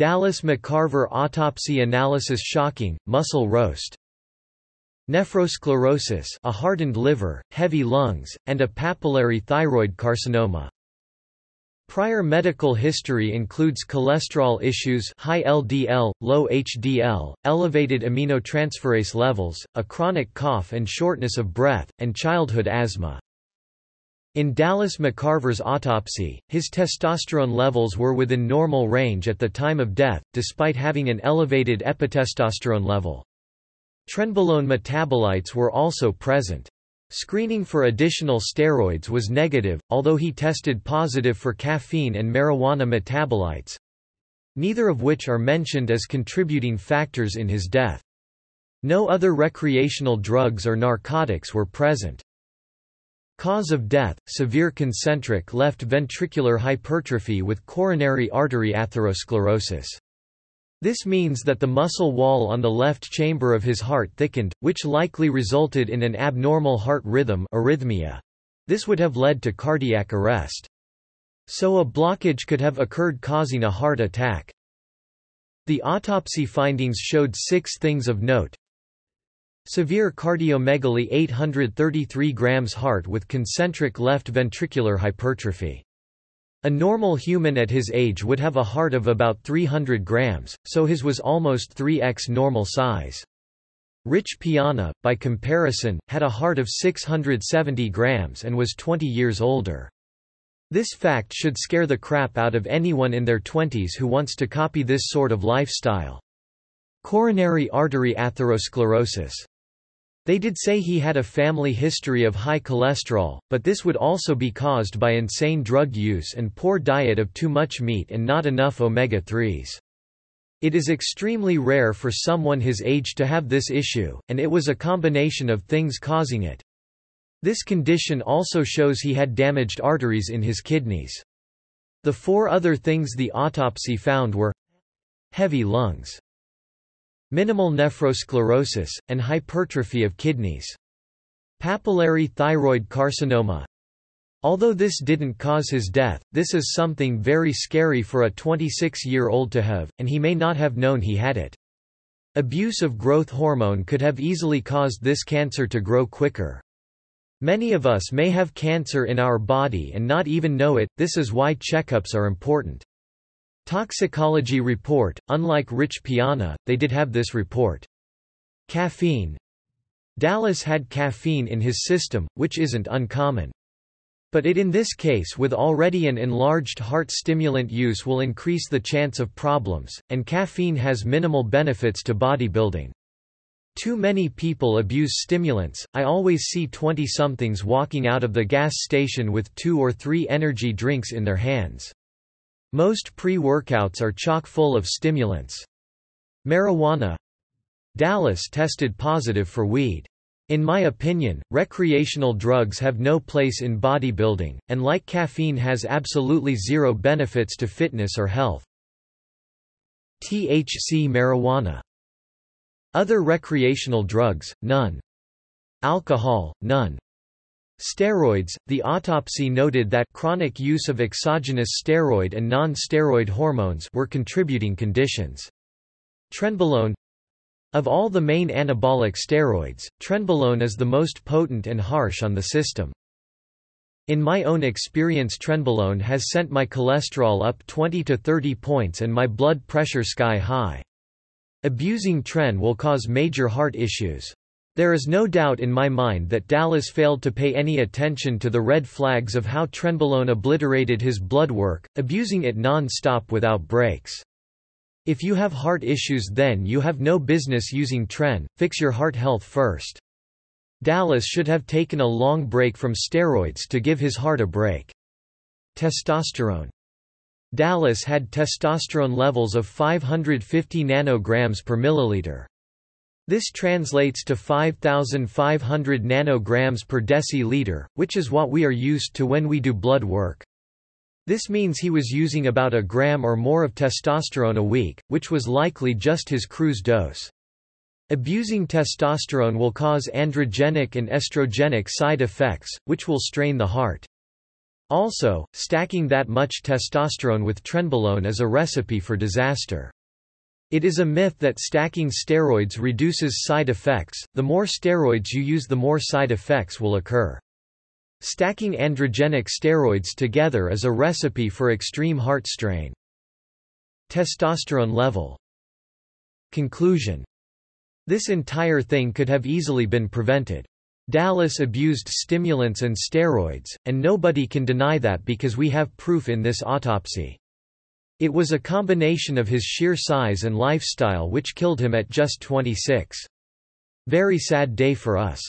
Dallas McCarver autopsy analysis shocking, muscle roast Nephrosclerosis a hardened liver, heavy lungs, and a papillary thyroid carcinoma. Prior medical history includes cholesterol issues high LDL, low HDL, elevated aminotransferase levels, a chronic cough and shortness of breath, and childhood asthma. In Dallas McCarver's autopsy, his testosterone levels were within normal range at the time of death, despite having an elevated epitestosterone level. Trenbolone metabolites were also present. Screening for additional steroids was negative, although he tested positive for caffeine and marijuana metabolites, neither of which are mentioned as contributing factors in his death. No other recreational drugs or narcotics were present. Cause of death, severe concentric left ventricular hypertrophy with coronary artery atherosclerosis. This means that the muscle wall on the left chamber of his heart thickened, which likely resulted in an abnormal heart rhythm arrhythmia. This would have led to cardiac arrest. So a blockage could have occurred causing a heart attack. The autopsy findings showed six things of note. Severe cardiomegaly 833 grams heart with concentric left ventricular hypertrophy. A normal human at his age would have a heart of about 300 grams, so his was almost 3x normal size. Rich Piana, by comparison, had a heart of 670 grams and was 20 years older. This fact should scare the crap out of anyone in their 20s who wants to copy this sort of lifestyle. Coronary artery atherosclerosis they did say he had a family history of high cholesterol, but this would also be caused by insane drug use and poor diet of too much meat and not enough omega-3s. It is extremely rare for someone his age to have this issue, and it was a combination of things causing it. This condition also shows he had damaged arteries in his kidneys. The four other things the autopsy found were heavy lungs, minimal nephrosclerosis, and hypertrophy of kidneys. Papillary thyroid carcinoma. Although this didn't cause his death, this is something very scary for a 26-year-old to have, and he may not have known he had it. Abuse of growth hormone could have easily caused this cancer to grow quicker. Many of us may have cancer in our body and not even know it, this is why checkups are important. Toxicology report, unlike Rich Piana, they did have this report. Caffeine. Dallas had caffeine in his system, which isn't uncommon. But it in this case with already an enlarged heart stimulant use will increase the chance of problems, and caffeine has minimal benefits to bodybuilding. Too many people abuse stimulants. I always see 20 somethings walking out of the gas station with two or three energy drinks in their hands. Most pre-workouts are chock full of stimulants. Marijuana Dallas tested positive for weed. In my opinion, recreational drugs have no place in bodybuilding, and like caffeine has absolutely zero benefits to fitness or health. THC marijuana. Other recreational drugs, none. Alcohol, none. Steroids The autopsy noted that chronic use of exogenous steroid and non-steroid hormones were contributing conditions. Trenbolone Of all the main anabolic steroids, trenbolone is the most potent and harsh on the system. In my own experience trenbolone has sent my cholesterol up 20 to 30 points and my blood pressure sky high. Abusing tren will cause major heart issues. There is no doubt in my mind that Dallas failed to pay any attention to the red flags of how trenbolone obliterated his blood work, abusing it non-stop without breaks. If you have heart issues then you have no business using tren, fix your heart health first. Dallas should have taken a long break from steroids to give his heart a break. Testosterone. Dallas had testosterone levels of 550 nanograms per milliliter. This translates to 5,500 nanograms per deciliter, which is what we are used to when we do blood work. This means he was using about a gram or more of testosterone a week, which was likely just his cruise dose. Abusing testosterone will cause androgenic and estrogenic side effects, which will strain the heart. Also, stacking that much testosterone with trenbolone is a recipe for disaster. It is a myth that stacking steroids reduces side effects, the more steroids you use the more side effects will occur. Stacking androgenic steroids together is a recipe for extreme heart strain. Testosterone level Conclusion This entire thing could have easily been prevented. Dallas abused stimulants and steroids, and nobody can deny that because we have proof in this autopsy. It was a combination of his sheer size and lifestyle which killed him at just 26. Very sad day for us.